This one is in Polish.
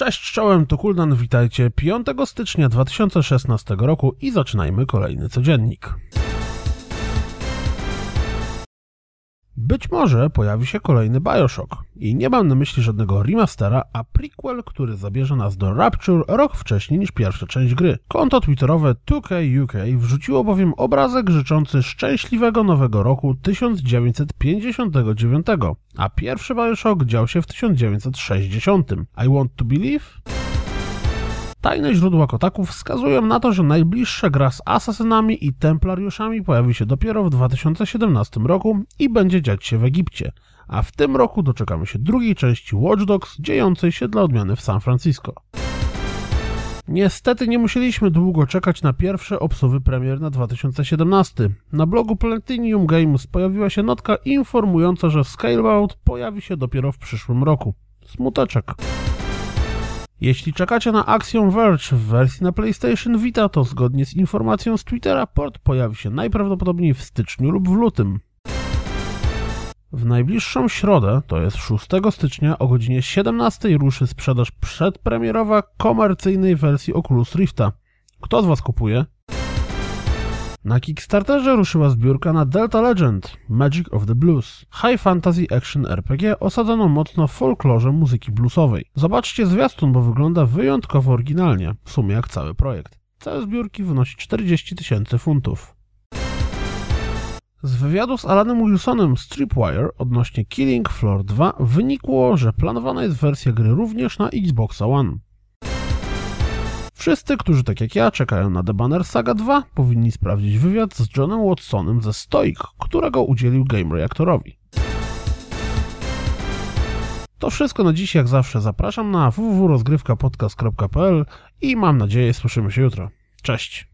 Cześć, czołem, to Kuldan, witajcie 5 stycznia 2016 roku i zaczynajmy kolejny codziennik. Być może pojawi się kolejny Bioshock. I nie mam na myśli żadnego remastera, a prequel, który zabierze nas do Rapture rok wcześniej niż pierwsza część gry. Konto twitterowe 2K UK wrzuciło bowiem obrazek życzący szczęśliwego nowego roku 1959, a pierwszy Bioshock dział się w 1960. I want to believe? Tajne źródła kotaków wskazują na to, że najbliższa gra z asasynami i templariuszami pojawi się dopiero w 2017 roku i będzie dziać się w Egipcie, a w tym roku doczekamy się drugiej części Watch Dogs dziejącej się dla odmiany w San Francisco. Niestety nie musieliśmy długo czekać na pierwsze obsuwy premier na 2017. Na blogu Platinum Games pojawiła się notka informująca, że Scalebound pojawi się dopiero w przyszłym roku. Smuteczek. Jeśli czekacie na Axiom Verge w wersji na PlayStation Vita, to zgodnie z informacją z Twittera port pojawi się najprawdopodobniej w styczniu lub w lutym. W najbliższą środę, to jest 6 stycznia o godzinie 17 ruszy sprzedaż przedpremierowa komercyjnej wersji Oculus Rifta. Kto z Was kupuje? Na Kickstarterze ruszyła zbiórka na Delta Legend Magic of the Blues, high fantasy action RPG osadzono mocno w folklorze muzyki bluesowej. Zobaczcie zwiastun, bo wygląda wyjątkowo oryginalnie, w sumie jak cały projekt. Cel zbiórki wynosi 40 tysięcy funtów. Z wywiadu z Alanem Wilsonem z Tripwire odnośnie Killing Floor 2 wynikło, że planowana jest wersja gry również na Xbox One. Wszyscy, którzy tak jak ja czekają na The Banner Saga 2, powinni sprawdzić wywiad z Johnem Watsonem ze Stoic, którego udzielił Game Reactorowi. To wszystko na dziś, jak zawsze zapraszam na www.rozgrywkapodcast.pl i mam nadzieję słyszymy się jutro. Cześć!